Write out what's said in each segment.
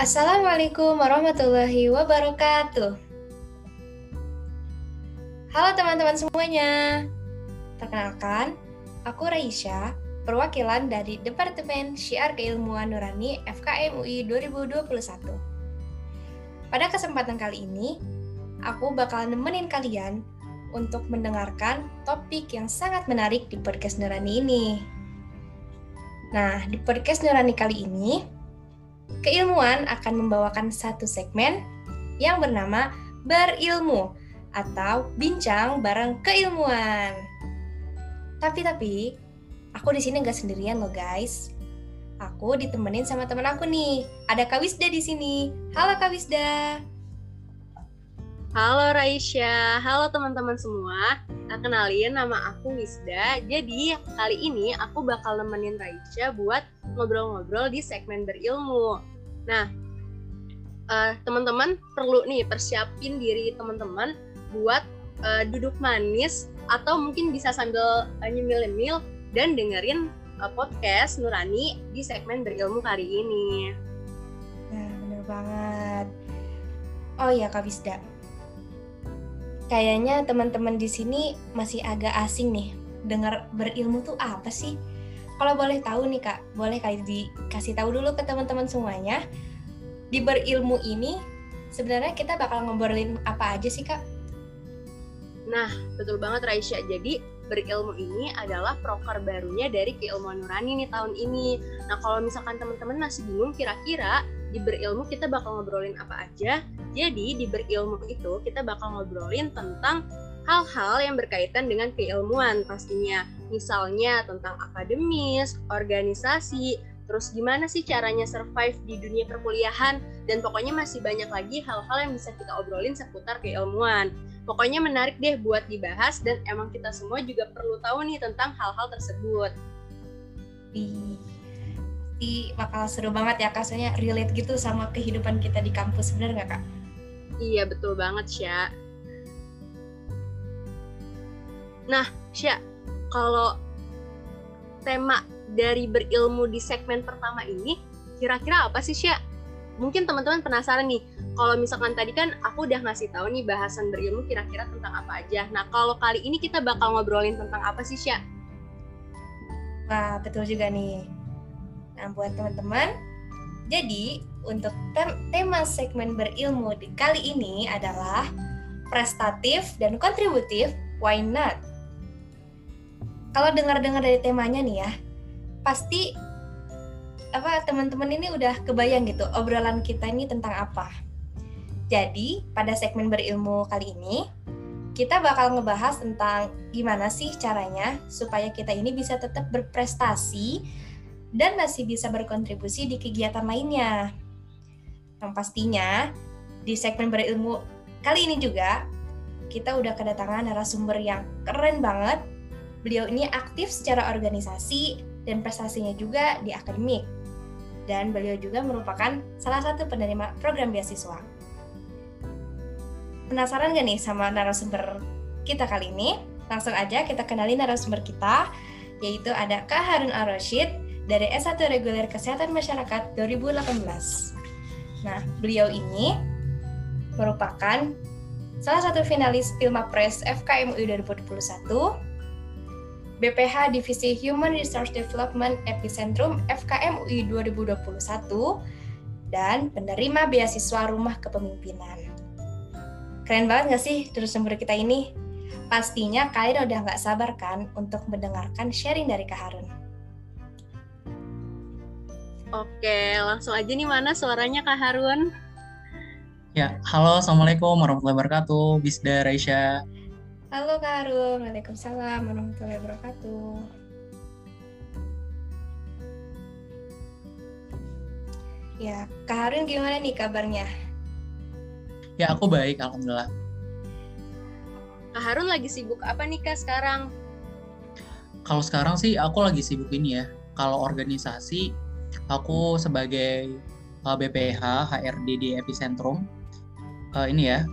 Assalamualaikum warahmatullahi wabarakatuh. Halo teman-teman semuanya. Perkenalkan, aku Raisya, perwakilan dari Departemen Syiar Keilmuan Nurani FKM UI 2021. Pada kesempatan kali ini, aku bakal nemenin kalian untuk mendengarkan topik yang sangat menarik di podcast Nurani ini. Nah, di podcast Nurani kali ini, Keilmuan akan membawakan satu segmen yang bernama Berilmu atau Bincang Bareng Keilmuan. Tapi tapi, aku di sini nggak sendirian loh guys. Aku ditemenin sama teman aku nih. Ada Kak Wisda di sini. Halo Kak Wisda. Halo Raisya, halo teman-teman semua. Nah, kenalin nama aku Wisda. Jadi kali ini aku bakal nemenin Raisya buat ngobrol-ngobrol di segmen berilmu. Nah, uh, teman-teman perlu nih persiapin diri teman-teman buat uh, duduk manis atau mungkin bisa sambil uh, nyemil-nyemil dan dengerin uh, podcast Nurani di segmen berilmu kali ini. Nah, bener banget. Oh ya Kak Wisda, kayaknya teman-teman di sini masih agak asing nih dengar berilmu tuh apa sih? Kalau boleh tahu nih kak, boleh kali dikasih tahu dulu ke teman-teman semuanya. Di berilmu ini sebenarnya kita bakal ngobrolin apa aja sih kak? Nah, betul banget Raisya. Jadi berilmu ini adalah proker barunya dari keilmuan nurani nih tahun ini. Nah, kalau misalkan teman-teman masih bingung kira-kira di berilmu kita bakal ngobrolin apa aja. Jadi di berilmu itu kita bakal ngobrolin tentang hal-hal yang berkaitan dengan keilmuan pastinya. Misalnya tentang akademis, organisasi, terus gimana sih caranya survive di dunia perkuliahan, dan pokoknya masih banyak lagi hal-hal yang bisa kita obrolin seputar keilmuan. Pokoknya menarik deh buat dibahas dan emang kita semua juga perlu tahu nih tentang hal-hal tersebut. Pasti bakal seru banget ya kasusnya relate gitu sama kehidupan kita di kampus bener nggak kak? Iya betul banget Sya. Nah Sya, kalau tema dari berilmu di segmen pertama ini kira-kira apa sih Sya? Mungkin teman-teman penasaran nih, kalau misalkan tadi kan aku udah ngasih tahu nih bahasan berilmu kira-kira tentang apa aja. Nah kalau kali ini kita bakal ngobrolin tentang apa sih Sya? Wah betul juga nih Nah, buat teman-teman, jadi untuk tema segmen berilmu di kali ini adalah prestatif dan kontributif, why not? Kalau dengar-dengar dari temanya nih ya, pasti apa teman-teman ini udah kebayang gitu obrolan kita ini tentang apa. Jadi, pada segmen berilmu kali ini, kita bakal ngebahas tentang gimana sih caranya supaya kita ini bisa tetap berprestasi dan masih bisa berkontribusi di kegiatan lainnya. Yang pastinya, di segmen berilmu kali ini juga, kita udah kedatangan narasumber yang keren banget. Beliau ini aktif secara organisasi dan prestasinya juga di akademik. Dan beliau juga merupakan salah satu penerima program beasiswa. Penasaran gak nih sama narasumber kita kali ini? Langsung aja kita kenali narasumber kita, yaitu ada Kak Harun Ar-Rashid, dari S1 Reguler Kesehatan Masyarakat 2018. Nah, beliau ini merupakan salah satu finalis Filmapres FKM UI 2021, BPH Divisi Human Resource Development Epicentrum FKM UI 2021, dan penerima beasiswa Rumah Kepemimpinan. Keren banget gak sih terus sumber kita ini? Pastinya kalian udah gak sabar kan untuk mendengarkan sharing dari Kak Harun. Oke, langsung aja nih mana suaranya Kak Harun? Ya, halo Assalamualaikum warahmatullahi wabarakatuh, Bisda Raisya. Halo Kak Harun, Waalaikumsalam warahmatullahi wabarakatuh. Ya, Kak Harun gimana nih kabarnya? Ya, aku baik, Alhamdulillah. Kak Harun lagi sibuk apa nih Kak sekarang? Kalau sekarang sih aku lagi sibuk ini ya. Kalau organisasi aku sebagai uh, BPH HRD di Epicentrum uh, ini ya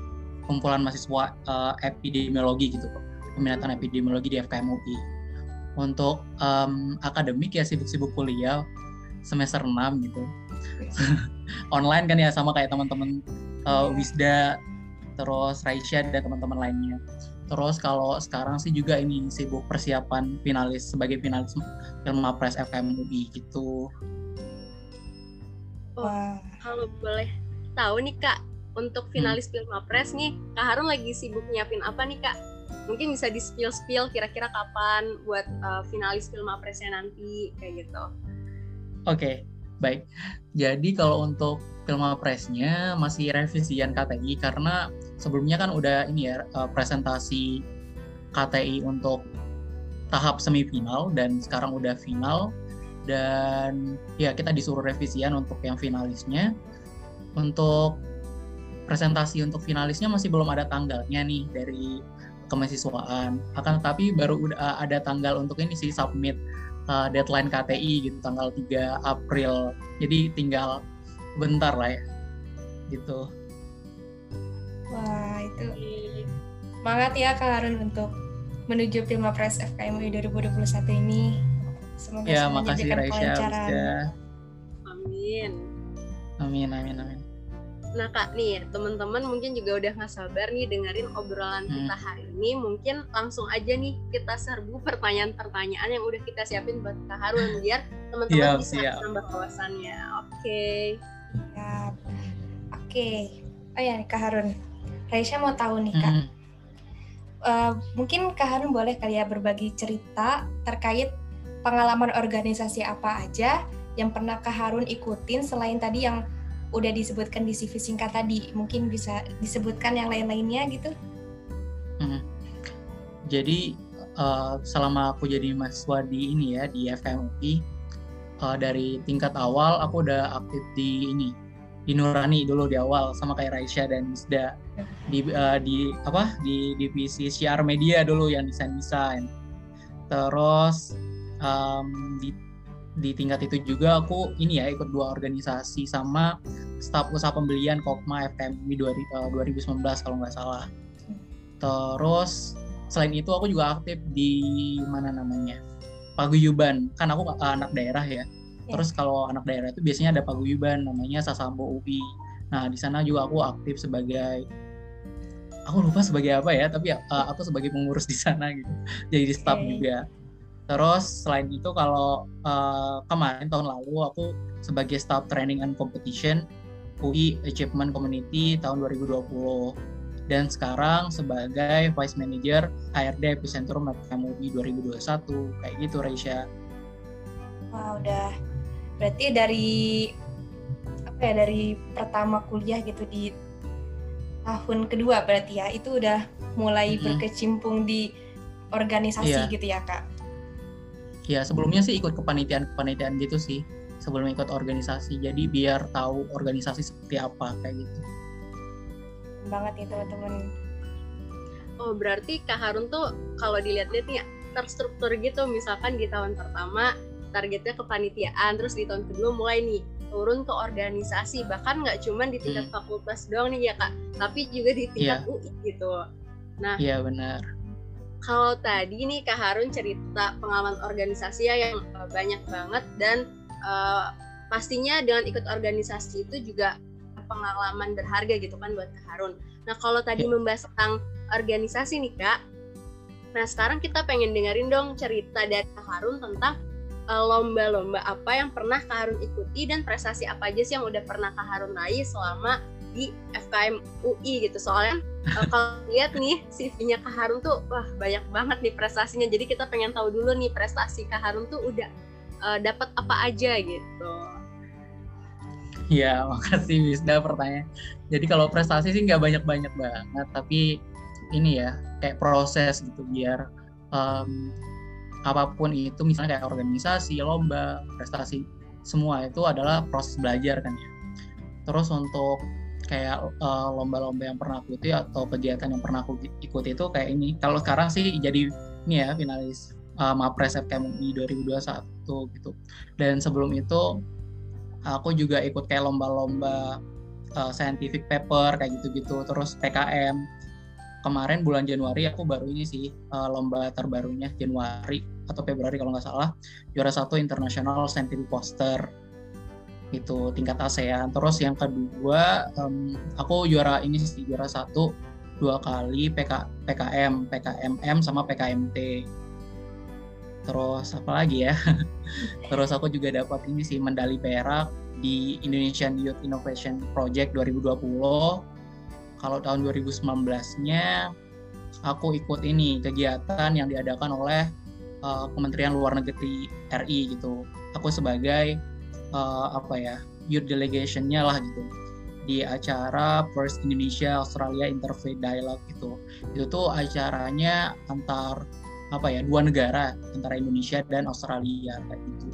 kumpulan mahasiswa uh, epidemiologi gitu peminatan epidemiologi di FKM UI untuk um, akademik ya sibuk-sibuk kuliah semester 6 gitu online kan ya sama kayak teman-teman uh, Wisda terus Raisya dan teman-teman lainnya. Terus kalau sekarang sih juga ini sibuk persiapan finalis sebagai finalis film Mapres FKM UI gitu. Oh, kalau boleh tahu nih Kak, untuk finalis hmm. film Mapres nih, Kak Harun lagi sibuk nyiapin apa nih Kak? Mungkin bisa di spill spill kira-kira kapan buat uh, finalis film Mapresnya nanti kayak gitu. Oke, okay, baik. Jadi kalau untuk film Mapresnya masih revisian KTI karena sebelumnya kan udah ini ya uh, presentasi KTI untuk tahap semifinal dan sekarang udah final dan ya kita disuruh revisian untuk yang finalisnya untuk presentasi untuk finalisnya masih belum ada tanggalnya nih dari kemahasiswaan. Akan tetapi baru udah eh, ada tanggal untuk ini sih submit uh, deadline KTI gitu tanggal 3 April. Jadi tinggal bentar lah ya. Gitu. Wah, itu semangat ya Kak Harun untuk menuju Pilmapres FKMUI 2021 ini. Semoga ya, makasih Raisya. Amin. Amin, amin, amin. Nah kak nih teman-teman mungkin juga udah nggak sabar nih dengerin obrolan hmm. kita hari ini. Mungkin langsung aja nih kita serbu pertanyaan-pertanyaan yang udah kita siapin buat Kak Harun biar teman-teman bisa siap. nambah wawasannya. Oke. Okay. Siap. Oke. Okay. Oh ya Kak Harun, Raisya mau tahu nih kak. Hmm. Uh, mungkin Kak Harun boleh kali ya berbagi cerita terkait pengalaman organisasi apa aja yang pernah Kak Harun ikutin selain tadi yang udah disebutkan di CV singkat tadi? Mungkin bisa disebutkan yang lain-lainnya gitu? Hmm. jadi uh, selama aku jadi mahasiswa di ini ya di FMUI uh, eh, dari tingkat awal aku udah aktif di ini di Nurani dulu di awal sama kayak Raisya dan Misda di uh, di apa di divisi siar media dulu yang desain desain terus um, di di tingkat itu juga aku ini ya ikut dua organisasi sama staf usaha pembelian Kopma FKMI 2019 eh, kalau nggak salah. Terus selain itu aku juga aktif di mana namanya paguyuban kan aku uh, anak daerah ya. ya. Terus kalau anak daerah itu biasanya ada paguyuban namanya Sasambo UI. Nah di sana juga aku aktif sebagai aku lupa sebagai apa ya tapi uh, aku sebagai pengurus di sana gitu jadi staf okay. juga Terus selain itu kalau uh, kemarin tahun lalu aku sebagai staff training and competition UI Achievement Community tahun 2020 dan sekarang sebagai Vice Manager HRD Epicentrum MUI 2021 kayak gitu Reisha. Wah udah berarti dari apa ya dari pertama kuliah gitu di tahun kedua berarti ya itu udah mulai mm -hmm. berkecimpung di organisasi yeah. gitu ya kak ya sebelumnya sih ikut kepanitiaan-kepanitiaan gitu sih. Sebelum ikut organisasi. Jadi biar tahu organisasi seperti apa kayak gitu. Banget nih teman-teman. Oh berarti Kak Harun tuh kalau dilihat-lihat nih terstruktur gitu. Misalkan di tahun pertama targetnya kepanitiaan. Terus di tahun kedua mulai nih turun ke organisasi. Bahkan nggak cuma di tingkat hmm. fakultas doang nih ya kak. Tapi juga di tingkat yeah. UI gitu. Nah iya yeah, benar kalau tadi nih Kak Harun cerita pengalaman organisasi ya yang uh, banyak banget dan uh, pastinya dengan ikut organisasi itu juga pengalaman berharga gitu kan buat Kak Harun. Nah kalau tadi ya. membahas tentang organisasi nih Kak, nah sekarang kita pengen dengerin dong cerita dari Kak Harun tentang uh, lomba-lomba apa yang pernah Kak Harun ikuti dan prestasi apa aja sih yang udah pernah Kak Harun raih selama di FKM UI gitu soalnya uh, kalau lihat nih CV-nya Kak Harun tuh wah banyak banget nih prestasinya jadi kita pengen tahu dulu nih prestasi Kak Harun tuh udah uh, dapat apa aja gitu Ya, makasih Wisda pertanyaan. Jadi kalau prestasi sih nggak banyak-banyak banget, tapi ini ya kayak proses gitu biar um, apa pun itu misalnya kayak organisasi, lomba, prestasi semua itu adalah proses belajar kan ya. Terus untuk kayak uh, lomba-lomba yang pernah aku ikuti atau kegiatan yang pernah aku ikuti itu kayak ini. Kalau sekarang sih jadi ini ya finalis uh, Mapres FKMUI 2021 gitu. Dan sebelum itu aku juga ikut kayak lomba-lomba uh, scientific paper kayak gitu-gitu, terus PKM. Kemarin bulan Januari aku baru ini sih uh, lomba terbarunya Januari atau Februari kalau nggak salah juara satu international scientific poster itu tingkat ASEAN. Terus yang kedua, um, aku juara ini sih juara satu dua kali PK, PKM, PKMM sama PKMT. Terus apa lagi ya? Terus aku juga dapat ini sih medali perak di Indonesian Youth Innovation Project 2020. Kalau tahun 2019-nya aku ikut ini kegiatan yang diadakan oleh uh, Kementerian Luar Negeri RI gitu. Aku sebagai uh, apa ya youth delegation-nya lah gitu. Di acara First Indonesia Australia Interfaith Dialogue itu itu tuh acaranya antar apa ya dua negara antara Indonesia dan Australia kayak gitu.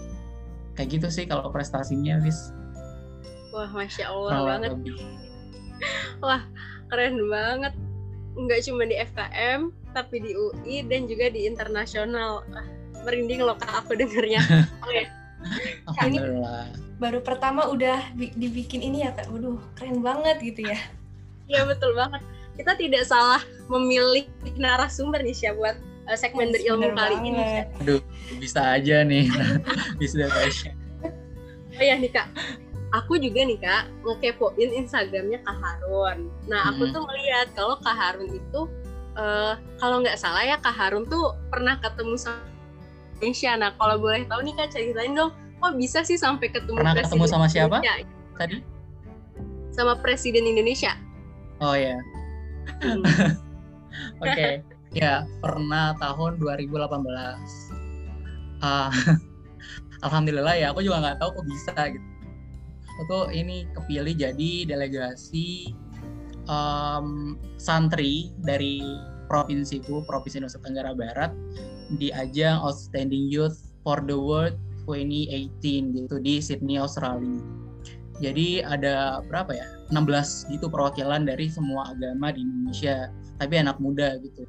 Kayak gitu sih kalau prestasinya wis wah masya Allah Kalo banget. lebih. wah keren banget. Nggak cuma di FKM tapi di UI dan juga di internasional. Merinding loh kak aku dengernya. Oke. okay. Ini baru pertama udah dibikin ini ya kak, waduh keren banget gitu ya. Iya betul banget. Kita tidak salah memilih narasumber nih siapa buat uh, segmen berilmu kali banget. ini. Aduh, bisa aja nih. bisa aja. Oh ya nih kak, aku juga nih kak ngekepoin Instagramnya Kak Harun. Nah aku hmm. tuh melihat kalau Kak Harun itu uh, kalau nggak salah ya Kak Harun tuh pernah ketemu sama Indonesia. Nah, kalau boleh tahu nih Kak ceritain dong, kok bisa sih sampai ketemu Pernah ketemu sama siapa Indonesia? tadi? Sama Presiden Indonesia. Oh ya. Hmm. Oke, okay. ya pernah tahun 2018. Uh, Alhamdulillah ya, aku juga nggak tahu kok bisa gitu. Aku ini kepilih jadi delegasi um, santri dari provinsiku, Provinsi Nusa Tenggara Barat di ajang Outstanding Youth for the World 2018 gitu di Sydney, Australia. Jadi ada berapa ya? 16 gitu perwakilan dari semua agama di Indonesia, tapi anak muda gitu.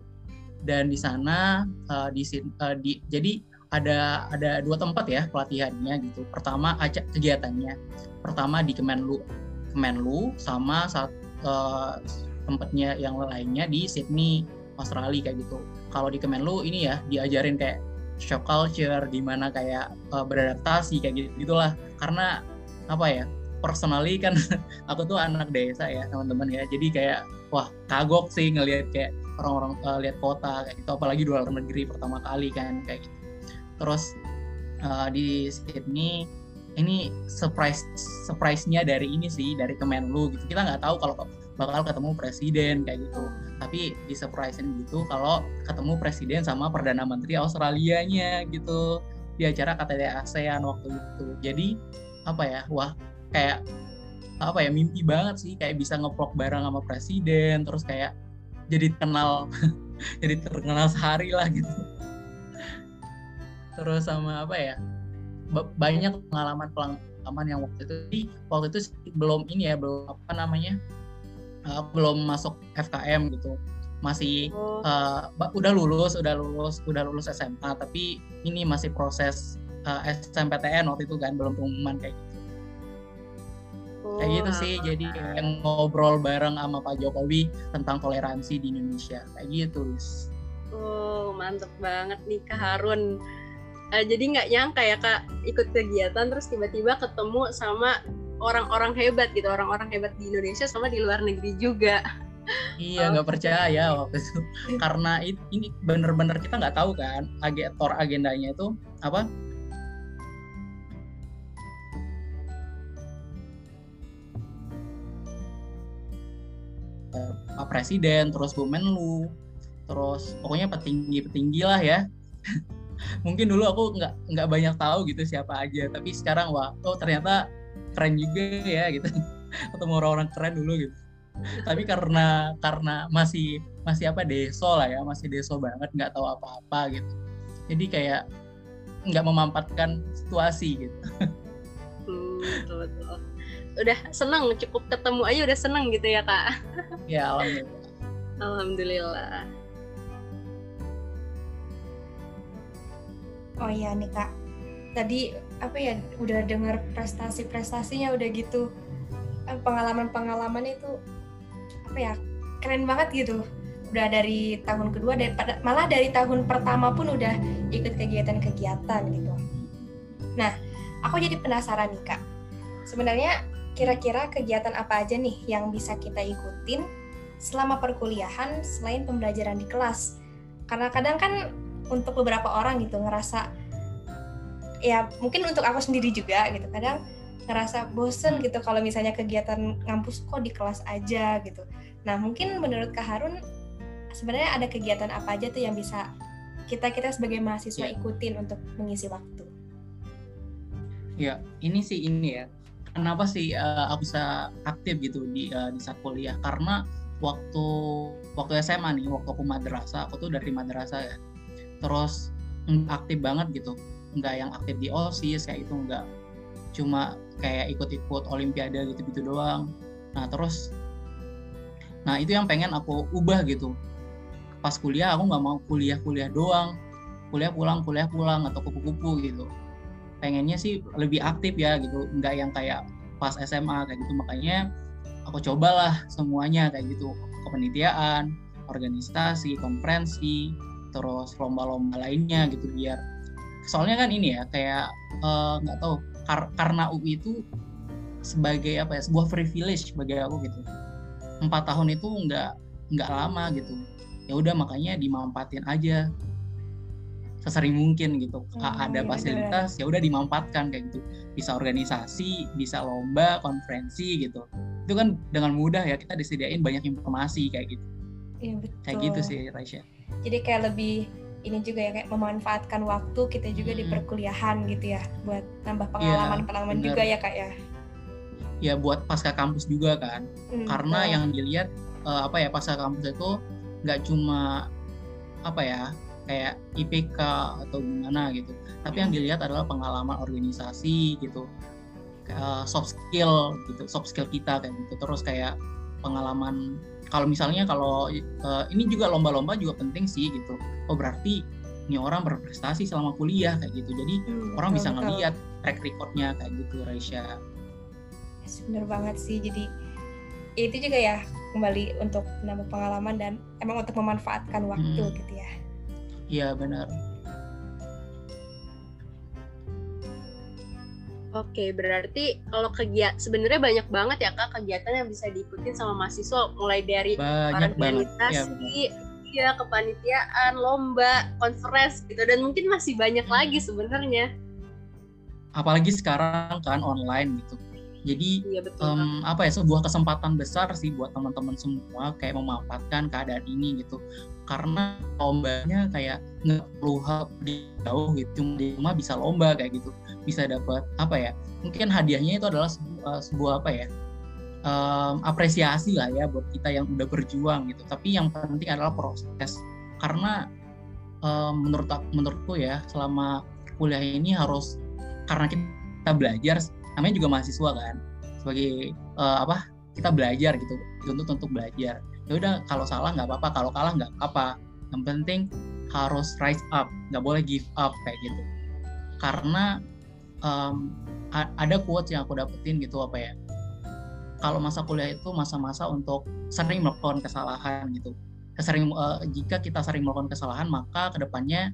Dan di sana uh, di, uh, di jadi ada ada dua tempat ya pelatihannya gitu. Pertama aja kegiatannya. Pertama di Kemenlu Kemenlu sama saat uh, tempatnya yang lainnya di Sydney, Australia kayak gitu kalau di Kemenlu ini ya diajarin kayak shock culture gimana kayak uh, beradaptasi kayak gitu gitulah. Karena apa ya personally kan aku tuh anak desa ya teman-teman ya. Jadi kayak wah kagok sih ngelihat kayak orang-orang uh, lihat kota kayak gitu. Apalagi di luar negeri pertama kali kan kayak gitu. Terus uh, di Sydney ini surprise surprise-nya dari ini sih dari Kemenlu gitu. Kita nggak tahu kalau bakal ketemu presiden kayak gitu tapi di surprisein gitu kalau ketemu presiden sama perdana menteri Australia-nya gitu. Di acara KTT ASEAN waktu itu. Jadi apa ya wah kayak apa ya mimpi banget sih. Kayak bisa ngeplok bareng sama presiden terus kayak jadi kenal jadi terkenal sehari lah gitu. Terus sama apa ya banyak pengalaman pengalaman yang waktu itu. Waktu itu belum ini ya belum apa namanya uh, belum masuk FKM gitu. Masih oh. uh, udah lulus udah lulus udah lulus SMA tapi ini masih proses uh, SMPTN waktu itu kan belum pengumuman kayak gitu. Oh, kayak gitu sih jadi yang ngobrol bareng sama Pak Jokowi tentang toleransi di Indonesia. Kayak gitu Liz. oh mantep banget nih Kak Harun. Uh, jadi nggak nyangka ya Kak ikut kegiatan terus tiba-tiba ketemu sama orang-orang hebat gitu orang-orang hebat di Indonesia sama di luar negeri juga. Iya nggak percaya waktu itu. Karena ini bener-bener kita nggak tahu kan agentor agendanya itu apa? Pak Presiden terus Bu Menlu terus pokoknya petinggi petinggi lah ya. Mungkin dulu aku nggak nggak banyak tahu gitu siapa aja tapi sekarang wah oh ternyata keren juga ya gitu. Ketemu orang-orang keren dulu gitu. Tapi karena karena masih masih apa deso lah ya masih deso banget nggak tahu apa-apa gitu. Jadi kayak nggak memampatkan situasi gitu. Hmm, betul betul udah seneng cukup ketemu aja udah seneng gitu ya kak. Ya alhamdulillah. Alhamdulillah. Oh iya nih kak. Tadi apa ya udah dengar prestasi-prestasinya udah gitu eh, pengalaman-pengalaman itu apa ya keren banget gitu. Udah dari tahun kedua dari malah dari tahun pertama pun udah ikut kegiatan-kegiatan gitu. Nah aku jadi penasaran nih kak. Sebenarnya kira-kira kegiatan apa aja nih yang bisa kita ikutin selama perkuliahan selain pembelajaran di kelas? Karena kadang kan untuk beberapa orang gitu ngerasa ya mungkin untuk aku sendiri juga gitu kadang ngerasa bosen gitu kalau misalnya kegiatan ngampus kok di kelas aja gitu. Nah mungkin menurut Kak Harun sebenarnya ada kegiatan apa aja tuh yang bisa kita kita sebagai mahasiswa Ya. ikutin untuk mengisi waktu? Ya, ini sih ini ya. Kenapa sih eh, aku bisa aktif gitu di eh, di saat kuliah? Karena waktu waktu SMA nih, waktu aku madrasah, aku tuh dari madrasah ya. Terus mm, aktif banget gitu. Nggak yang aktif di OSIS kayak itu nggak. Cuma kayak ikut-ikut olimpiade gitu-gitu doang. Nah, terus nah itu yang pengen aku ubah gitu. Pas kuliah aku nggak mau kuliah-kuliah doang. Kuliah pulang, kuliah pulang atau kupu-kupu gitu pengennya sih lebih aktif ya gitu nggak yang kayak pas SMA kayak gitu makanya aku cobalah semuanya kayak gitu kepanitiaan organisasi konferensi terus lomba-lomba lainnya gitu biar soalnya kan ini ya kayak eh, nggak tahu kar- karena UI itu sebagai apa ya sebuah privilege bagi aku gitu. Empat tahun itu nggak nggak lama gitu. Ya udah makanya dimanfaatin aja. Sesering mungkin gitu. Hmm, ada iya, fasilitas ya udah dimanfaatkan kayak gitu. Bisa organisasi bisa lomba konferensi gitu. Itu kan dengan mudah ya kita disediain banyak informasi kayak gitu. Iya betul. kayak gitu sih Raisya. Jadi kayak lebih ini juga ya kayak memanfaatkan waktu kita juga di Hmm. perkuliahan gitu ya buat nambah Iya, pengalaman-pengalaman benar. juga ya kak ya. ya buat pasca kampus juga kan Hmm, karena yang dilihat eh, apa ya pasca kampus itu nggak cuma apa ya kayak IPK atau gimana gitu tapi yang dilihat adalah pengalaman organisasi gitu eh, soft skill gitu soft skill kita kayak gitu terus kayak pengalaman kalau misalnya kalau eh, ini juga lomba-lomba juga penting sih gitu oh berarti ini orang berprestasi selama kuliah kayak gitu jadi Hmm, orang betul, bisa betul. ngeliat track recordnya kayak gitu Raisya bener banget sih. Jadi itu juga ya kembali untuk menambah pengalaman dan emang untuk memanfaatkan waktu Hmm. gitu ya. iya benar Oke, berarti kalau kegiatan sebenarnya banyak banget ya kak kegiatan yang bisa diikutin sama mahasiswa mulai dari banyak banget ya organisasi, iya kepanitiaan, lomba, conference gitu dan mungkin masih banyak Hmm. lagi sebenarnya. apalagi sekarang kan online gitu jadi Iya betul. Kak. apa ya sebuah kesempatan besar sih buat teman-teman semua kayak memanfaatkan keadaan ini gitu karena lombanya kayak nggak perlu di jauh gitu cuma di rumah bisa lomba kayak gitu bisa dapat apa ya mungkin hadiahnya itu adalah sebuah, sebuah apa ya em, apresiasi lah ya buat kita yang udah berjuang gitu. Tapi yang penting adalah proses. Karena em, menurut menurutku ya selama kuliah ini harus karena kita belajar namanya juga mahasiswa kan sebagai eh, apa kita belajar gitu dituntut untuk belajar. Ya udah kalau salah nggak apa-apa kalau kalah nggak apa yang penting harus rise up nggak boleh give up kayak gitu. Karena a- ada quotes yang aku dapetin gitu apa ya kalau masa kuliah itu masa-masa untuk sering melakukan kesalahan gitu sering eh, jika kita sering melakukan kesalahan maka ke depannya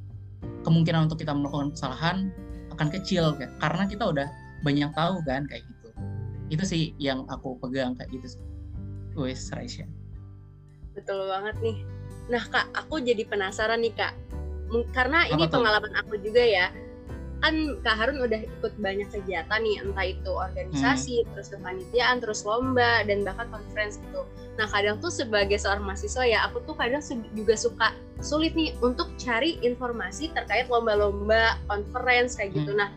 kemungkinan untuk kita melakukan kesalahan akan kecil kan karena kita udah banyak tahu kan kayak gitu itu sih yang aku pegang kayak gitu sih wes Raisya Betul banget nih. Nah kak, aku jadi penasaran nih kak, karena ini Apa tuh? pengalaman aku juga ya. Kan Kak Harun udah ikut banyak kegiatan nih, entah itu organisasi, terus kepanitiaan, terus lomba, dan bahkan conference gitu. Nah kadang tuh sebagai seorang mahasiswa ya, aku tuh kadang juga suka sulit nih untuk cari informasi terkait lomba-lomba, conference kayak gitu. Nah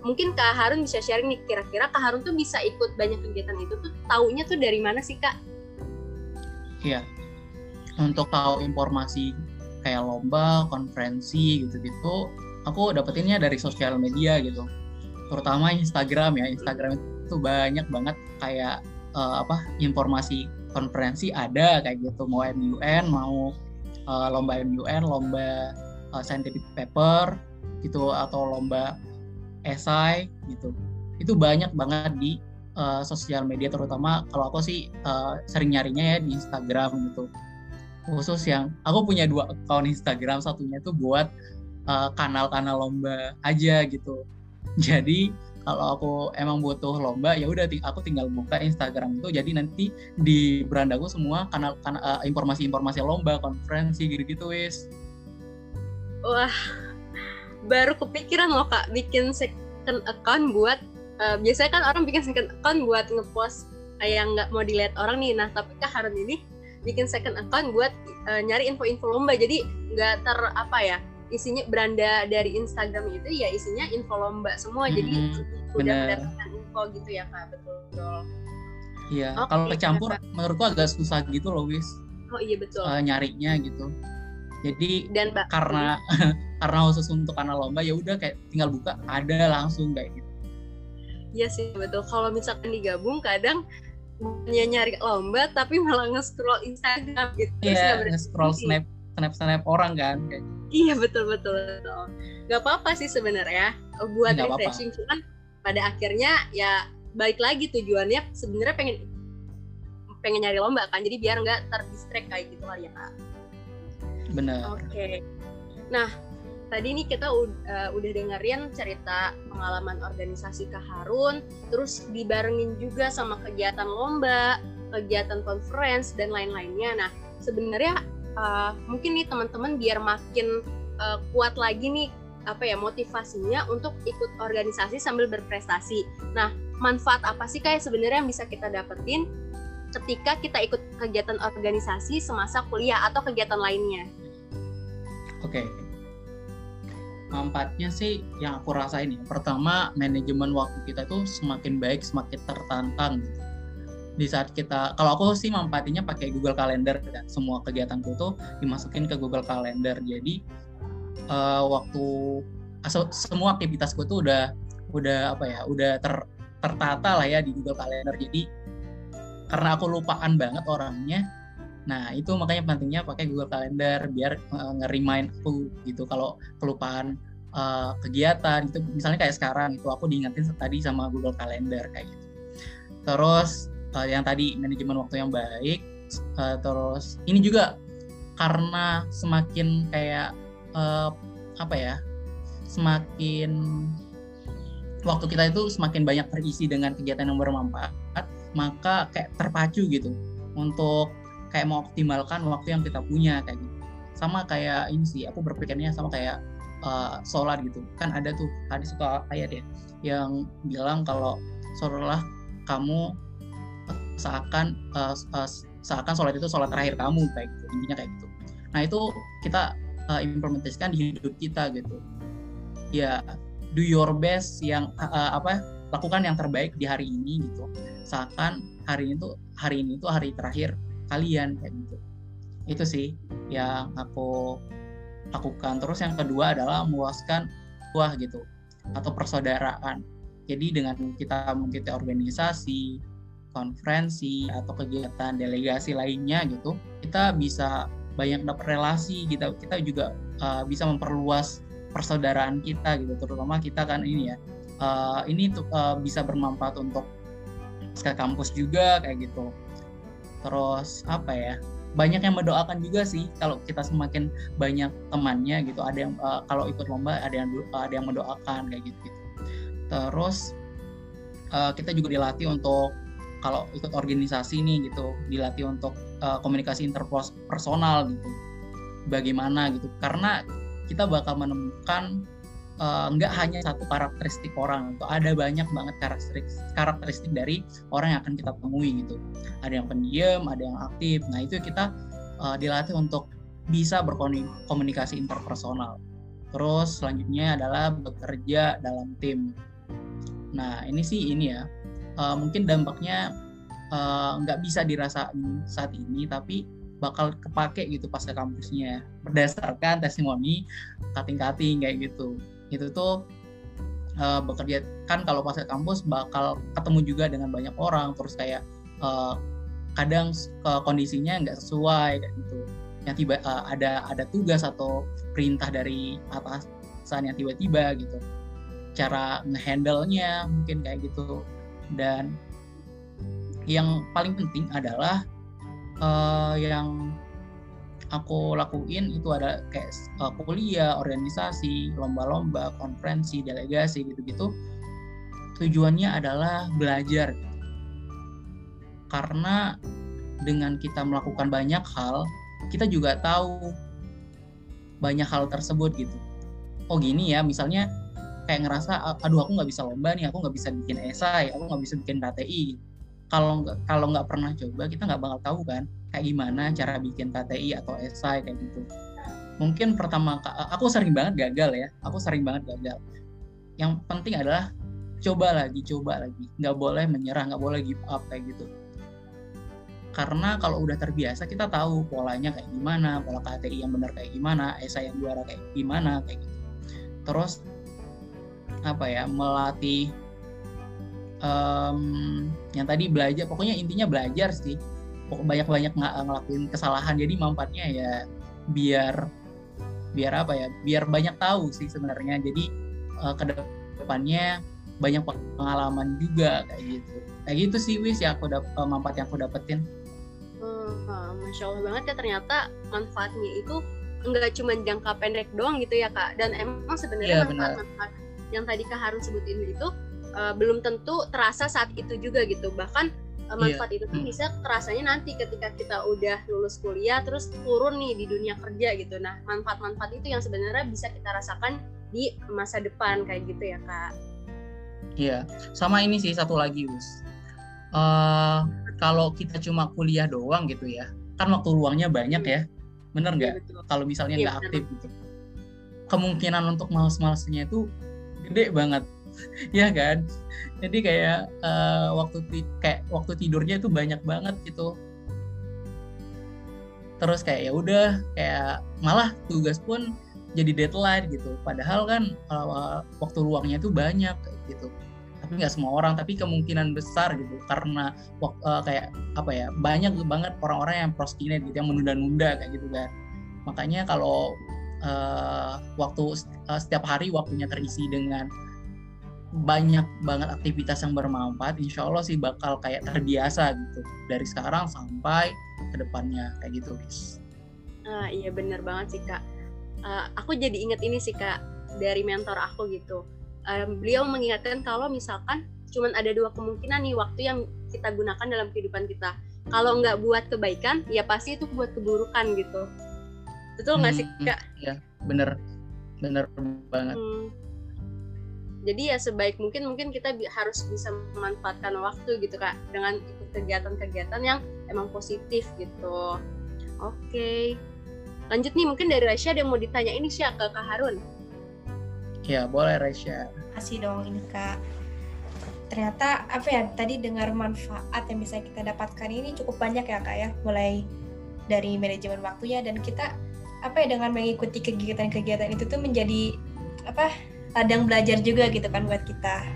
mungkin Kak Harun bisa sharing nih, kira-kira Kak Harun tuh bisa ikut banyak kegiatan itu tuh taunya tuh dari mana sih Kak? Iya. Untuk tahu informasi kayak lomba, konferensi gitu-gitu, aku dapetinnya dari sosial media gitu. Terutama Instagram ya. Instagram itu banyak banget kayak eh, apa informasi konferensi ada kayak gitu. Mau MUN, mau eh, lomba MUN, lomba eh, scientific paper gitu atau lomba esai gitu. Itu banyak banget di eh, sosial media terutama kalau aku sih eh, sering nyarinya ya di Instagram gitu khusus yang aku punya dua akun Instagram satunya tuh buat eh, kanal-kanal lomba aja gitu. Jadi kalau aku emang butuh lomba ya udah aku tinggal buka Instagram itu. Jadi nanti di berandaku semua kanal, kanal uh, informasi-informasi lomba konferensi gitu-gitu wis. Wah baru kepikiran loh kak bikin second account buat uh, biasanya kan orang bikin second account buat ngepost yang nggak mau dilihat orang nih. Nah tapi kak Harun ini bikin second account buat uh, nyari info-info lomba. Jadi nggak ter apa ya isinya beranda dari Instagram itu ya isinya info lomba semua. Hmm, jadi udah mendapatkan info gitu ya kak. Betul. Betul iya okay, kalau kecampur menurutku agak susah gitu loh wis. Oh iya betul. Uh, nyarinya gitu. Jadi dan karena karena khusus untuk anak lomba ya udah kayak tinggal buka ada langsung kayak gitu. Iya sih betul. Kalau misalkan digabung kadang hanya nyari lomba tapi malah nge-scroll Instagram gitu. Iya, yeah, nge-scroll snap snap snap orang kan kayak. Gitu. Iya betul betul betul. Gak apa-apa sih sebenarnya buat Gak refreshing apa -apa. cuman pada akhirnya ya balik lagi tujuannya sebenarnya pengen pengen nyari lomba kan jadi biar nggak terdistract kayak gitu kali ya kak. Benar. Oke. Okay. Nah tadi nih kita uh, udah dengerin cerita pengalaman organisasi Kak Harun, terus dibarengin juga sama kegiatan lomba, kegiatan conference dan lain-lainnya. Nah, sebenarnya uh, mungkin nih teman-teman biar makin uh, kuat lagi nih apa ya motivasinya untuk ikut organisasi sambil berprestasi. Nah, manfaat apa sih kayak sebenarnya yang bisa kita dapetin ketika kita ikut kegiatan organisasi semasa kuliah atau kegiatan lainnya? Oke. Okay. Manfaatnya sih yang aku rasain ya. Pertama, manajemen waktu kita tuh semakin baik, semakin tertantang gitu di saat kita kalau aku sih manfaatinya pakai Google Calendar dan semua kegiatanku tuh dimasukin ke Google Calendar. Jadi uh, waktu semua aktivitasku tuh udah udah apa ya udah ter, tertata lah ya di Google Calendar. Jadi karena aku lupaan banget orangnya nah itu makanya pentingnya pakai Google Calendar biar uh, nge-remind aku gitu kalau kelupaan uh, kegiatan itu misalnya kayak sekarang itu aku diingetin tadi sama Google Calendar kayak gitu. Terus uh, yang tadi manajemen waktu yang baik uh, terus ini juga karena semakin kayak uh, apa ya semakin waktu kita itu semakin banyak terisi dengan kegiatan yang bermanfaat maka kayak terpacu gitu untuk kayak mengoptimalkan waktu yang kita punya kayak gitu. Sama kayak ini sih aku berpikirnya sama kayak uh, sholat gitu. Kan ada tuh hadis atau ayat ya yang bilang kalau sholatlah kamu seakan uh, uh, seakan sholat itu sholat terakhir kamu kayak gitu intinya kayak gitu. Nah itu kita uh, implementasikan di hidup kita gitu. Ya do your best yang uh, apa lakukan yang terbaik di hari ini gitu. Seakan hari ini tuh hari ini tuh hari terakhir kalian kayak gitu. Itu sih yang aku lakukan. Terus yang kedua adalah meluaskan buah gitu atau persaudaraan. Jadi dengan kita mengikuti organisasi konferensi atau kegiatan delegasi lainnya gitu kita bisa banyak dapat relasi kita kita juga uh, bisa memperluas persaudaraan kita gitu terutama kita kan ini ya uh, ini tuh uh, bisa bermanfaat untuk ke kampus juga kayak gitu terus apa ya banyak yang mendoakan juga sih kalau kita semakin banyak temannya gitu ada yang uh, kalau ikut lomba ada yang uh, ada yang mendoakan kayak gitu, gitu. terus uh, kita juga dilatih untuk kalau ikut organisasi nih gitu dilatih untuk uh, komunikasi interpersonal gitu. Bagaimana gitu. Karena kita bakal menemukan uh, nggak hanya satu karakteristik orang itu ada banyak banget karakteristik karakteristik dari orang yang akan kita temui gitu. Ada yang pendiam ada yang aktif. Nah itu kita uh, dilatih untuk bisa berkomunikasi interpersonal. Terus selanjutnya adalah bekerja dalam tim. Nah ini sih ini ya uh, mungkin dampaknya eh, nggak uh, bisa dirasain saat ini tapi bakal kepake gitu pas ke kampusnya. Berdasarkan testimoni kating-kating kayak gitu. Itu tuh uh, bekerja kan kalau pas ke kampus bakal ketemu juga dengan banyak orang terus kayak uh, kadang uh, kondisinya nggak sesuai kayak gitu. Yang tiba uh, ada ada tugas atau perintah dari atasan yang tiba-tiba gitu. Cara ngehandle-nya mungkin kayak gitu dan yang paling penting adalah uh, yang aku lakuin itu ada kayak uh, kuliah, organisasi, lomba-lomba, konferensi, delegasi gitu-gitu. tujuannya adalah belajar karena dengan kita melakukan banyak hal kita juga tahu banyak hal tersebut gitu oh gini ya misalnya kayak ngerasa aduh aku nggak bisa lomba nih aku nggak bisa bikin esai aku nggak bisa bikin KTI. Kalau kalau nggak pernah coba kita nggak bakal tahu kan kayak gimana cara bikin KTI atau esai kayak gitu. Mungkin pertama aku sering banget gagal ya aku sering banget gagal. Yang penting adalah coba lagi coba lagi nggak boleh menyerah nggak boleh give up kayak gitu. Karena kalau udah terbiasa kita tahu polanya kayak gimana pola KTI yang benar kayak gimana esai yang juara kayak gimana kayak gitu. Terus apa ya melatih um, yang tadi belajar pokoknya intinya belajar sih. Banyak-banyak ng ngelakuin kesalahan jadi manfaatnya ya biar biar apa ya biar banyak tahu sih sebenarnya. Jadi uh, ke depannya banyak pengalaman juga kayak gitu. Kayak gitu sih wis ya aku dapat uh, manfaat yang aku dapetin. Hmm, masya allah banget ya ternyata manfaatnya itu enggak cuma jangka pendek doang gitu ya kak. Dan emang sebenarnya ya, manfaat-manfaat yang tadi kak Harun sebutin itu uh, belum tentu terasa saat itu juga gitu. Bahkan uh, manfaat yeah. itu tuh bisa terasanya nanti ketika kita udah lulus kuliah terus turun nih di dunia kerja gitu. Nah manfaat-manfaat itu yang sebenarnya bisa kita rasakan di masa depan kayak gitu ya kak. Iya, sama ini sih satu lagi, Wis. Uh, kalau kita cuma kuliah doang gitu ya, kan waktu luangnya banyak ya, bener nggak? Ya, kalau misalnya iya, nggak ya, aktif gitu, kemungkinan untuk males-malesnya itu gede banget. Ya kan? Jadi kayak uh, waktu kayak waktu tidurnya itu banyak banget gitu. Terus kayak ya udah kayak malah tugas pun jadi deadline gitu. Padahal kan uh, waktu luangnya itu banyak gitu. Tapi nggak semua orang tapi kemungkinan besar gitu. Karena uh, kayak apa ya banyak banget orang-orang yang prostinate gitu yang menunda-nunda kayak gitu kan. Makanya kalau uh, waktu uh, setiap hari waktunya terisi dengan banyak banget aktivitas yang bermanfaat insya Allah sih bakal kayak terbiasa gitu. Dari sekarang sampai ke depannya kayak gitu guys. Ah, iya bener banget sih kak. Uh, aku jadi inget ini sih kak dari mentor aku gitu. Um, beliau mengingatkan kalau misalkan cuman ada dua kemungkinan nih waktu yang kita gunakan dalam kehidupan kita. Kalau nggak buat kebaikan ya pasti itu buat keburukan gitu betul nggak hmm, sih kak? Ya bener bener banget. Hmm. Jadi ya sebaik mungkin mungkin kita bi harus bisa memanfaatkan waktu gitu kak dengan ikut kegiatan-kegiatan yang emang positif gitu. Oke. Okay. lanjut nih mungkin dari Rasya ada yang mau ditanya. Ini sih ke kak Harun. Ya boleh Rasya kasih dong ini kak. Ternyata apa ya tadi dengar manfaat yang bisa kita dapatkan ini cukup banyak ya kak ya. Mulai dari manajemen waktunya dan kita apa ya dengan mengikuti kegiatan-kegiatan itu tuh menjadi apa ladang belajar juga gitu kan buat kita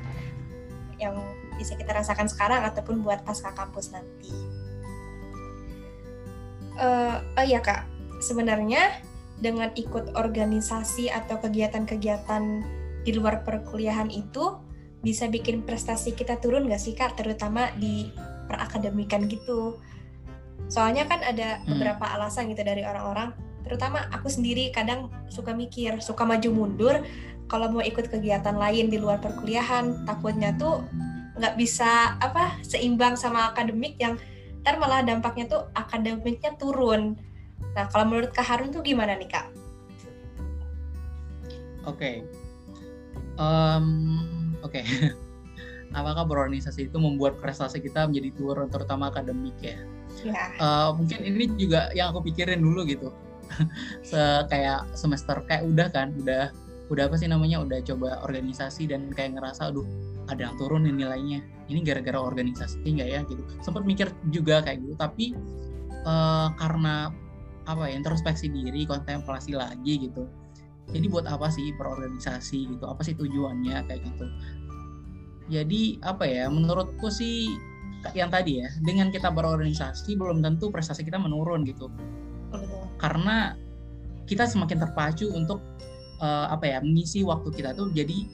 yang bisa kita rasakan sekarang ataupun buat pasca kampus nanti. Uh, oh iya kak, sebenarnya dengan ikut organisasi atau kegiatan-kegiatan di luar perkuliahan itu bisa bikin prestasi kita turun nggak sih kak, terutama di perakademikan gitu. Soalnya kan ada hmm. beberapa hmm. alasan gitu dari orang-orang, terutama aku sendiri kadang suka mikir, suka maju mundur kalau mau ikut kegiatan lain di luar perkuliahan takutnya tuh nggak bisa apa seimbang sama akademik yang ntar malah dampaknya tuh akademiknya turun nah kalau menurut kak Harun tuh gimana nih kak? Oke, okay. um, oke. Okay. Apakah berorganisasi itu membuat prestasi kita menjadi turun, terutama akademik ya? Ya. Uh, mungkin ini juga yang aku pikirin dulu gitu. Se kayak semester kayak udah kan, udah udah apa sih namanya udah coba organisasi dan kayak ngerasa aduh ada yang turun nih nilainya ini gara-gara organisasi enggak ya? Gitu. Sempat mikir juga kayak gitu tapi uh, karena apa ya introspeksi diri kontemplasi lagi gitu jadi buat apa sih berorganisasi gitu? Apa sih tujuannya? Kayak gitu. Jadi apa ya menurutku sih yang tadi ya dengan kita berorganisasi belum tentu prestasi kita menurun gitu karena kita semakin terpacu untuk uh, apa ya mengisi waktu kita tuh jadi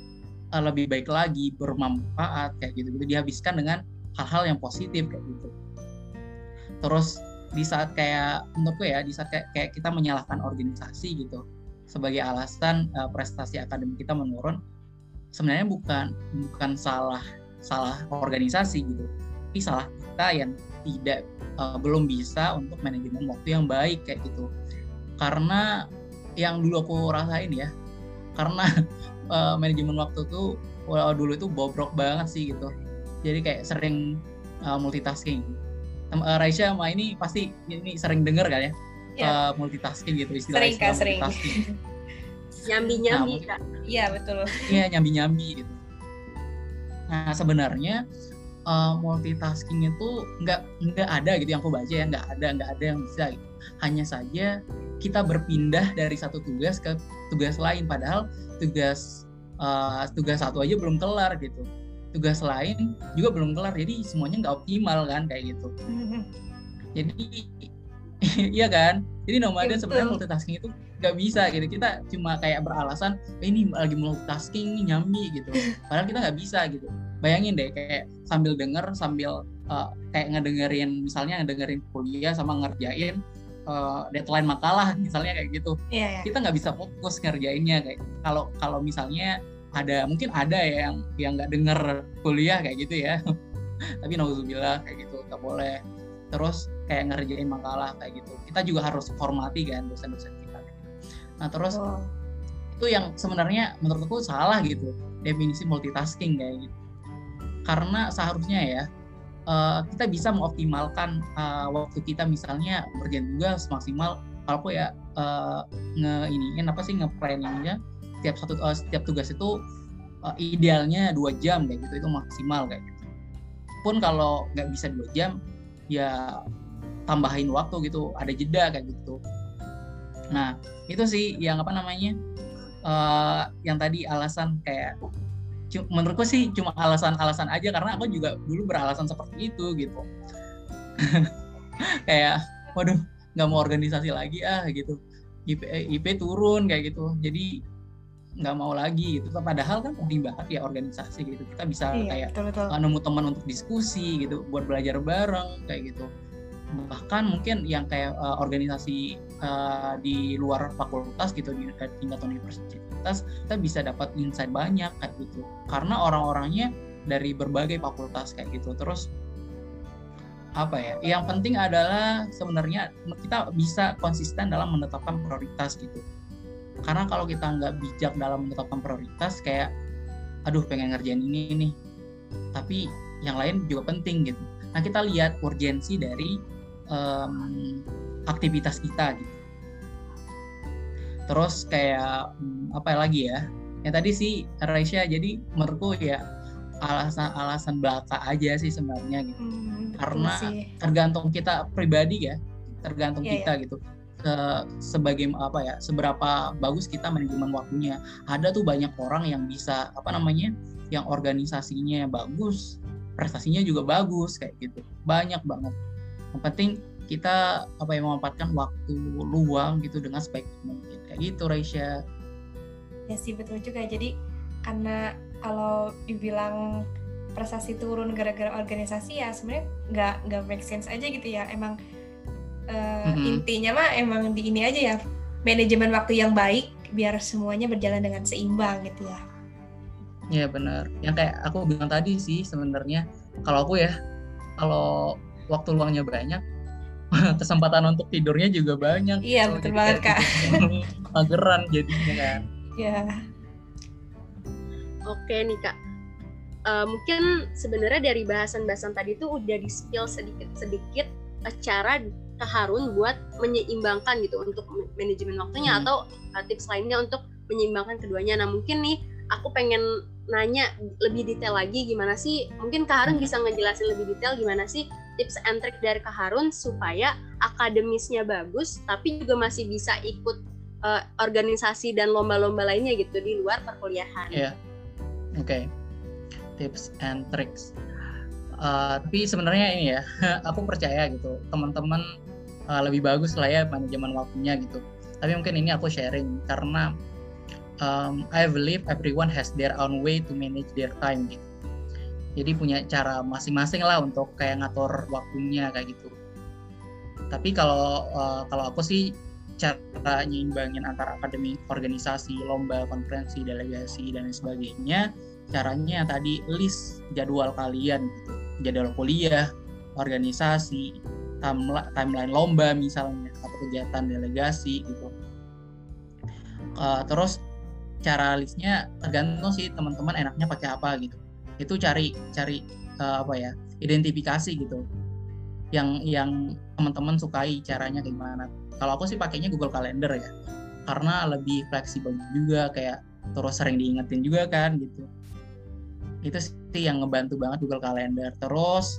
uh, lebih baik lagi bermanfaat kayak gitu gitu dihabiskan dengan hal-hal yang positif kayak gitu. Terus di saat kayak menurutku ya di saat kayak, kayak kita menyalahkan organisasi gitu sebagai alasan uh, prestasi akademik kita menurun sebenarnya bukan bukan salah salah organisasi gitu tapi salah kita yang tidak uh, belum bisa untuk manajemen waktu yang baik kayak gitu. Karena yang dulu aku rasain ya karena uh, manajemen waktu tuh walau dulu itu bobrok banget sih gitu. Jadi kayak sering uh, multitasking. Uh, Raisya sama ini pasti ini sering denger kan ya? Yeah. uh, multitasking gitu istilah sering istilah sering. nyambi nyambi nah, kak. Iya betul. Iya nyambi nyambi gitu. Nah sebenarnya uh, multitasking itu nggak nggak ada gitu yang aku baca ya nggak ada nggak ada yang bisa. Gitu. hanya saja kita berpindah dari satu tugas ke tugas lain padahal tugas uh, tugas satu aja belum kelar gitu. Tugas lain juga belum kelar jadi semuanya nggak optimal kan kayak gitu. Jadi iya kan? Jadi nomaden ya, sebenarnya multitasking itu nggak bisa gitu. Kita cuma kayak beralasan eh, ini lagi multitasking nih nyambi gitu. Padahal kita nggak bisa gitu. Bayangin deh kayak sambil denger sambil uh, kayak ngedengerin misalnya ngedengerin kuliah sama ngerjain uh, deadline makalah misalnya kayak gitu. Yeah, yeah. kita nggak bisa fokus ngerjainnya kayak kalau kalau misalnya ada mungkin ada ya yang yang nggak denger kuliah kayak gitu ya. Tapi nauzubillah kayak gitu nggak boleh. Terus kayak ngerjain makalah kayak gitu. Kita juga harus hormati kan dosen-dosen nah terus oh. itu yang sebenarnya menurutku salah gitu definisi multitasking kayak gitu. Karena seharusnya ya uh, kita bisa mengoptimalkan uh, waktu kita misalnya berjalan tugas maksimal kalau ya uh, nge ini apa sih nge planningnya setiap satu uh, setiap tugas itu uh, idealnya dua jam kayak gitu itu maksimal kayak gitu. Pun kalau nggak bisa dua jam ya tambahin waktu gitu ada jeda kayak gitu nah itu sih yang apa namanya uh, yang tadi alasan kayak menurutku sih cuma alasan-alasan aja karena aku juga dulu beralasan seperti itu gitu. Kayak waduh nggak mau organisasi lagi ah gitu. IP, IP turun kayak gitu. Jadi nggak mau lagi gitu. Padahal kan penting banget ya organisasi gitu. Kita bisa iya, kayak betul, betul. nemu teman untuk diskusi gitu buat belajar bareng kayak gitu. Bahkan mungkin yang kayak uh, organisasi uh, di luar fakultas gitu di tingkat universitas kita bisa dapat insight banyak kayak gitu. Karena orang-orangnya dari berbagai fakultas kayak gitu. Terus apa ya? Yang penting adalah sebenarnya kita bisa konsisten dalam menetapkan prioritas gitu. Karena kalau kita nggak bijak dalam menetapkan prioritas kayak aduh pengen ngerjain ini nih tapi yang lain juga penting gitu. Nah kita lihat urgensi dari um, aktivitas kita gitu. Terus kayak um, apa lagi ya? Yang tadi sih Raisya jadi menurutku ya alasan-alasan belaka aja sih sebenarnya gitu. Hmm, Karena tergantung kita pribadi ya, tergantung yeah, kita yeah. gitu. Ke, sebagai apa ya, seberapa bagus kita manajemen waktunya. Ada tuh banyak orang yang bisa apa namanya, yang organisasinya bagus, prestasinya juga bagus kayak gitu. Banyak banget yang penting kita apa yang memanfaatkan waktu luang gitu dengan sebaik mungkin. Kayak gitu Raisya. Ya sih betul juga. Jadi karena kalau dibilang prestasi turun gara-gara organisasi ya sebenarnya nggak nggak make sense aja gitu ya. Emang uh, mm-hmm. intinya mah emang di ini aja ya. Manajemen waktu yang baik biar semuanya berjalan dengan seimbang gitu ya. Iya benar. Yang kayak aku bilang tadi sih sebenarnya kalau aku ya kalau waktu luangnya banyak kesempatan untuk tidurnya juga banyak iya so, betul banget kak gitu. mageran jadinya kan iya oke nih kak uh, mungkin sebenarnya dari bahasan-bahasan tadi tuh udah di spill sedikit-sedikit cara Kak Harun buat menyeimbangkan gitu untuk manajemen waktunya hmm. atau uh, tips lainnya untuk menyeimbangkan keduanya. Nah mungkin nih aku pengen nanya lebih detail lagi gimana sih mungkin Kak Harun hmm. bisa ngejelasin lebih detail gimana sih tips and trick dari Kak Harun supaya akademisnya bagus tapi juga masih bisa ikut uh, organisasi dan lomba-lomba lainnya gitu di luar perkuliahan. Iya. Yeah. Oke. Okay. Tips and tricks. Uh, tapi sebenarnya ini ya, aku percaya gitu, teman-teman uh, lebih bagus lah ya manajemen waktunya gitu. Tapi mungkin ini aku sharing karena um, I believe everyone has their own way to manage their time gitu jadi punya cara masing-masing lah untuk kayak ngatur waktunya kayak gitu. Tapi kalau uh, kalau aku sih cara nyimbangin antara akademi organisasi lomba konferensi delegasi dan lain sebagainya caranya tadi list jadwal kalian gitu. Jadwal kuliah organisasi timeline lomba misalnya atau kegiatan delegasi gitu. Uh, terus cara listnya tergantung sih teman-teman enaknya pakai apa gitu itu cari cari uh, apa ya identifikasi gitu. Yang yang teman-teman sukai caranya gimana. Kalau aku sih pakainya Google Calendar ya. Karena lebih fleksibel juga kayak terus sering diingetin juga kan gitu. Itu sih yang ngebantu banget Google Calendar. Terus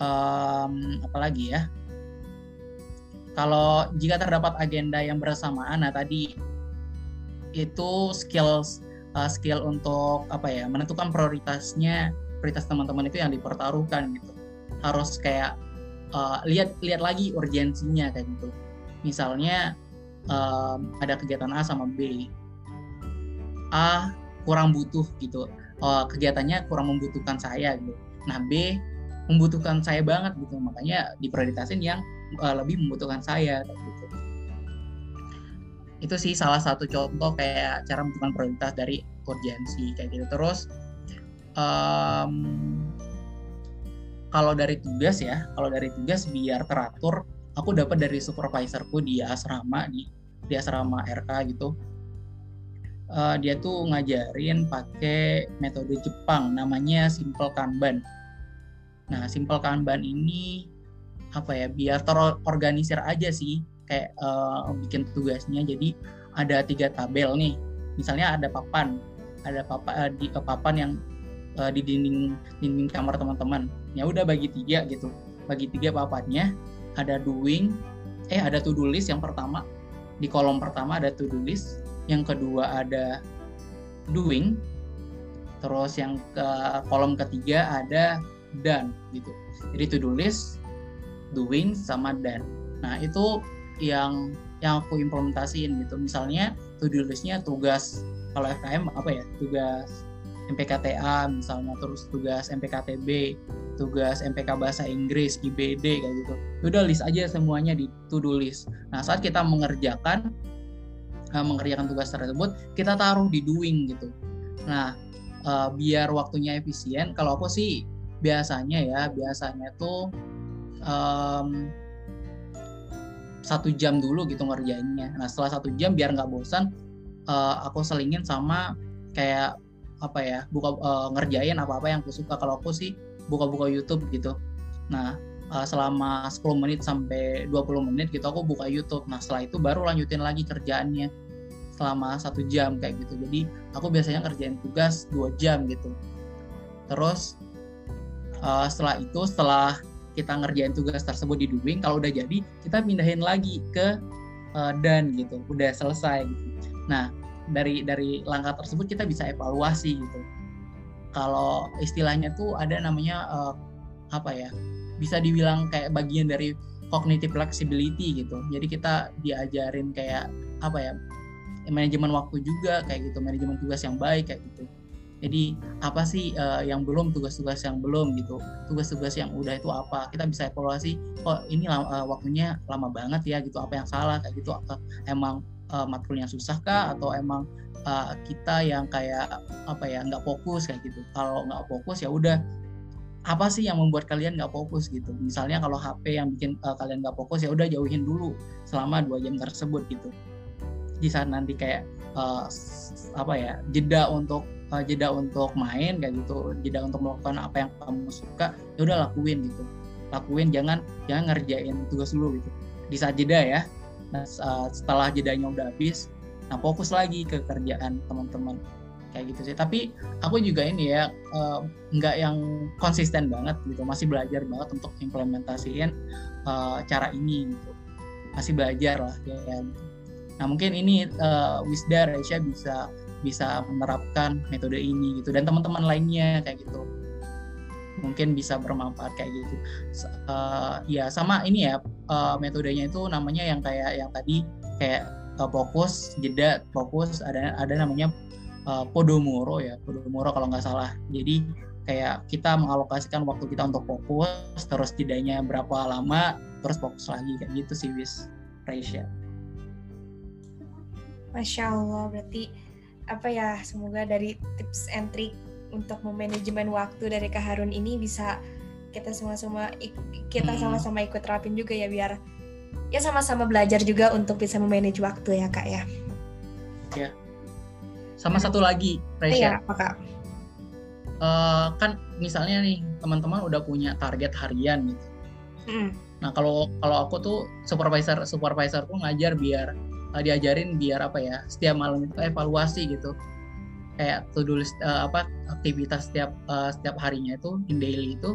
um, apalagi ya? Kalau jika terdapat agenda yang bersamaan nah tadi itu skills uh, skill untuk apa ya menentukan prioritasnya prioritas teman-teman itu yang dipertaruhkan gitu. Harus kayak uh, lihat lihat lagi urgensinya kayak gitu. Misalnya um, ada kegiatan A sama B. A kurang butuh gitu. Uh, kegiatannya kurang membutuhkan saya gitu. Nah B membutuhkan saya banget gitu. Makanya diprioritasin yang uh, lebih membutuhkan saya gitu itu sih salah satu contoh kayak cara menentukan prioritas dari urgensi kayak gitu. Terus um, kalau dari tugas ya kalau dari tugas biar teratur aku dapat dari supervisorku di asrama di di asrama RK gitu. Uh, dia tuh ngajarin pakai metode Jepang namanya simple kanban. Nah, simple kanban ini apa ya biar terorganisir aja sih kayak uh, bikin tugasnya. Jadi ada tiga tabel nih. Misalnya ada papan. Ada papa uh, di uh, papan yang uh, di dinding dinding kamar teman-teman. Ya udah bagi tiga gitu. Bagi tiga papannya ada doing eh ada to do list yang pertama. Di kolom pertama ada to do list yang kedua ada doing, terus yang ke kolom ketiga ada done gitu. Jadi to do list, doing sama done. Nah itu yang yang aku implementasiin gitu. Misalnya to do listnya tugas kalau FKM apa ya? Tugas MPKTA misalnya terus tugas MPKTB tugas MPK bahasa Inggris IBD kayak gitu. Udah list aja semuanya di to list. Nah saat kita mengerjakan uh, mengerjakan tugas tersebut kita taruh di doing gitu. Nah uh, biar waktunya efisien kalau aku sih biasanya ya biasanya tuh um, satu jam dulu gitu ngerjainnya. Nah setelah satu jam biar nggak bosan uh, aku selingin sama kayak apa ya buka uh, ngerjain apa apa yang aku suka. Kalau aku sih buka-buka YouTube gitu. Nah uh, selama 10 menit sampai 20 menit gitu aku buka YouTube. Nah setelah itu baru lanjutin lagi kerjaannya selama satu jam kayak gitu. Jadi aku biasanya kerjain tugas dua jam gitu. Terus uh, setelah itu setelah kita ngerjain tugas tersebut di doing kalau udah jadi kita pindahin lagi ke uh, done gitu udah selesai gitu nah dari dari langkah tersebut kita bisa evaluasi gitu kalau istilahnya tuh ada namanya uh, apa ya bisa dibilang kayak bagian dari cognitive flexibility gitu. Jadi kita diajarin kayak apa ya manajemen waktu juga kayak gitu, manajemen tugas yang baik kayak gitu. Jadi apa sih uh, yang belum tugas-tugas yang belum gitu, tugas-tugas yang udah itu apa? Kita bisa evaluasi. Oh ini uh, waktunya lama banget ya gitu. Apa yang salah kayak gitu? Apa emang uh, matkulnya susah kah? Atau emang uh, kita yang kayak apa ya nggak fokus kayak gitu? Kalau nggak fokus ya udah apa sih yang membuat kalian nggak fokus gitu misalnya kalau HP yang bikin uh, kalian nggak fokus ya udah jauhin dulu selama dua jam tersebut gitu di saat nanti kayak uh, apa ya jeda untuk uh, jeda untuk main kayak gitu jeda untuk melakukan apa yang kamu suka ya udah lakuin gitu. Lakuin jangan jangan ngerjain tugas dulu gitu. Di saat jeda ya. Nah setelah jedanya udah habis nah fokus lagi ke kerjaan teman-teman. Kayak gitu sih. Tapi aku juga ini ya uh, nggak yang konsisten banget gitu. Masih belajar banget untuk implementasiin uh, cara ini gitu. Masih belajar lah ya gitu. nah mungkin ini uh, Wisda Resya bisa bisa menerapkan metode ini gitu. Dan teman-teman lainnya kayak gitu. Mungkin bisa bermanfaat kayak gitu. Uh, ya sama ini ya uh, metodenya itu namanya yang kayak yang tadi kayak uh, fokus jeda fokus ada ada namanya uh, Podomoro ya Podomoro kalau nggak salah. Jadi kayak kita mengalokasikan waktu kita untuk fokus terus jedanya berapa lama terus fokus lagi kayak gitu sih wis. Raisya Masya Allah berarti apa ya semoga dari tips and trick untuk memanajemen waktu dari Kak Harun ini bisa kita semua-semua kita Hmm. sama-sama ikut terapin juga ya biar ya sama-sama belajar juga untuk bisa memanage waktu ya Kak ya. Sama satu lagi, Iya Resya. apa Kak? Eh, kan misalnya nih teman-teman udah punya target harian gitu. Mm. Nah kalau kalau aku tuh supervisor supervisorku ngajar biar eh, diajarin biar apa ya setiap malam itu evaluasi gitu. Kayak to do list eh, apa aktivitas setiap eh, setiap harinya itu in daily itu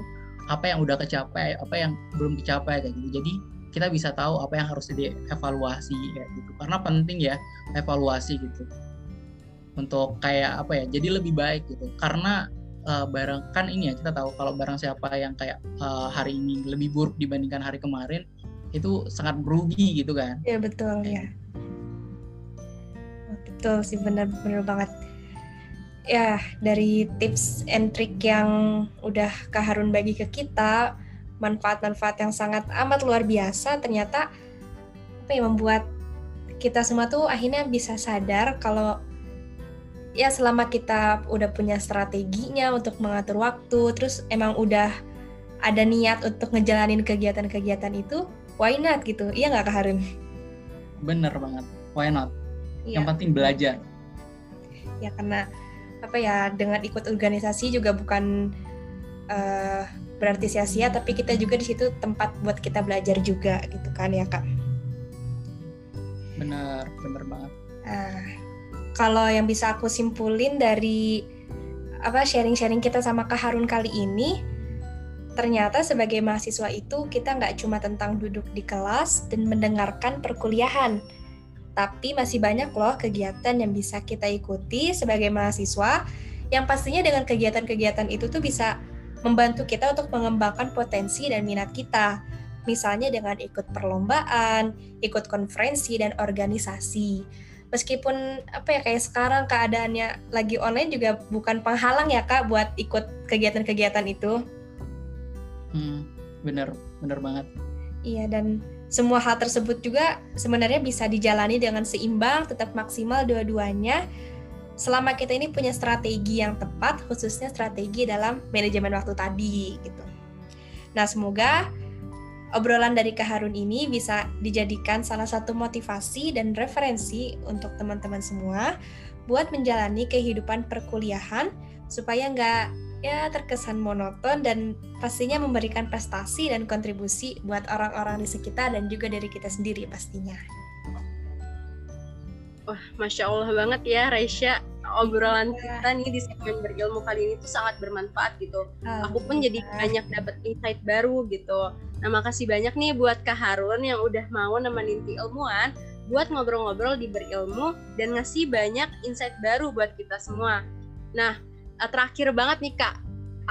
apa yang udah kecapai apa yang belum kecapai kayak gitu. Jadi kita bisa tahu apa yang harus dievaluasi kayak gitu. Karena penting ya evaluasi gitu. Untuk kayak apa ya jadi lebih baik gitu. Karena eh, barang kan ini ya kita tahu kalau barang siapa yang kayak eh, hari ini lebih buruk dibandingkan hari kemarin itu sangat merugi gitu kan. Ya betul ya. Betul sih bener-bener banget. Ya dari tips and trick yang udah Kak Harun bagi ke kita, manfaat-manfaat yang sangat amat luar biasa ternyata apa ya membuat kita semua tuh akhirnya bisa sadar kalau ya selama kita udah punya strateginya untuk mengatur waktu, terus emang udah ada niat untuk ngejalanin kegiatan-kegiatan itu, why not gitu? Iya nggak Kak Harun? bener banget why not Iya. yang penting belajar ya karena apa ya dengan ikut organisasi juga bukan eh, berarti sia-sia tapi kita juga di situ tempat buat kita belajar juga gitu kan ya kak. bener bener banget Nah, kalau yang bisa aku simpulin dari apa sharing-sharing kita sama Kak Harun kali ini, ternyata sebagai mahasiswa itu kita nggak cuma tentang duduk di kelas dan mendengarkan perkuliahan, tapi masih banyak loh kegiatan yang bisa kita ikuti sebagai mahasiswa, yang pastinya dengan kegiatan-kegiatan itu tuh bisa membantu kita untuk mengembangkan potensi dan minat kita. Misalnya dengan ikut perlombaan, ikut konferensi dan organisasi. Meskipun apa ya kayak sekarang keadaannya lagi online juga bukan penghalang ya kak buat ikut kegiatan-kegiatan itu. Hmm, bener bener banget. Iya dan semua hal tersebut juga sebenarnya bisa dijalani dengan seimbang tetap maksimal dua-duanya. Selama kita ini punya strategi yang tepat khususnya strategi dalam manajemen waktu tadi gitu. Nah semoga obrolan dari Kak Harun ini bisa dijadikan salah satu motivasi dan referensi untuk teman-teman semua buat menjalani kehidupan perkuliahan supaya nggak ya terkesan monoton dan pastinya memberikan prestasi dan kontribusi buat orang-orang di sekitar dan juga dari kita sendiri pastinya. Wah, masya Allah banget ya, Raisya. Obrolan kita nih di segmen berilmu kali ini tuh sangat bermanfaat gitu. Aku pun jadi banyak dapat insight baru gitu. Nah, makasih banyak nih buat Kak Harun yang udah mau nemenin di ilmuwan buat ngobrol-ngobrol di berilmu dan ngasih banyak insight baru buat kita semua. Nah, eh, terakhir banget nih Kak,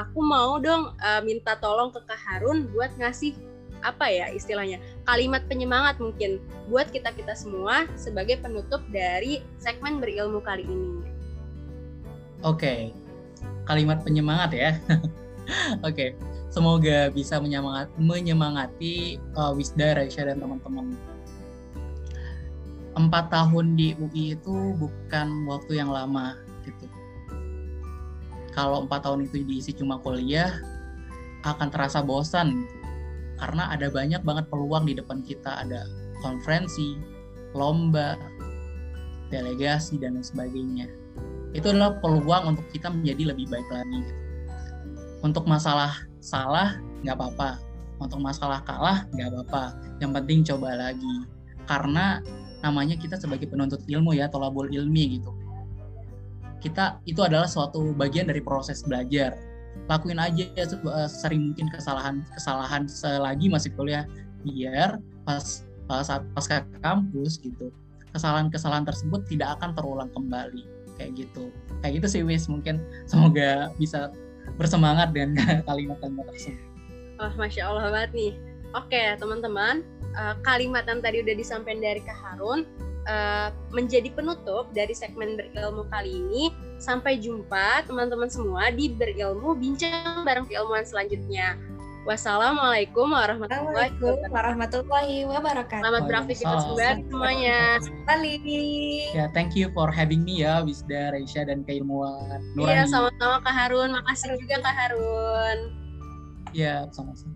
aku mau dong eh, minta tolong ke Kak Harun buat ngasih apa ya istilahnya kalimat penyemangat mungkin buat kita kita semua sebagai penutup dari segmen berilmu kali ini. Oke, kalimat penyemangat ya. Oke, semoga bisa menyemangat, menyemangati uh, Wisda, Raisya, dan teman-teman. Empat tahun di UI itu bukan waktu yang lama. Kalau empat tahun itu diisi cuma kuliah, akan terasa bosan. Karena ada banyak banget peluang di depan kita. Ada konferensi, lomba, delegasi, dan sebagainya itu adalah peluang untuk kita menjadi lebih baik lagi. Untuk masalah salah nggak apa-apa, untuk masalah kalah nggak apa-apa. Yang penting coba lagi, karena namanya kita sebagai penuntut ilmu ya, tolabul ilmi gitu. Kita itu adalah suatu bagian dari proses belajar. Lakuin aja se- sering mungkin kesalahan-kesalahan selagi masih kuliah, biar pas pas pas ke kampus gitu, kesalahan-kesalahan tersebut tidak akan terulang kembali kayak gitu kayak gitu sih Wis mungkin semoga bisa bersemangat dengan kalimat-kalimat tersebut Wah, masya Allah banget nih. Oke, teman-teman, eh, kalimat yang tadi udah disampaikan dari Kak Harun eh, menjadi penutup dari segmen berilmu kali ini. Sampai jumpa teman-teman semua di berilmu bincang bareng keilmuan selanjutnya. Wassalamualaikum warahmatullahi wabarakatuh. warahmatullahi wabarakatuh. Selamat beraktivitas kembali semuanya. Balik. Ya, thank you for having me ya, Wisda, Reisha, dan keilmuan Nurani. Iya, sama-sama Kak Harun. Makasih juga Kak Harun. Ya, sama-sama.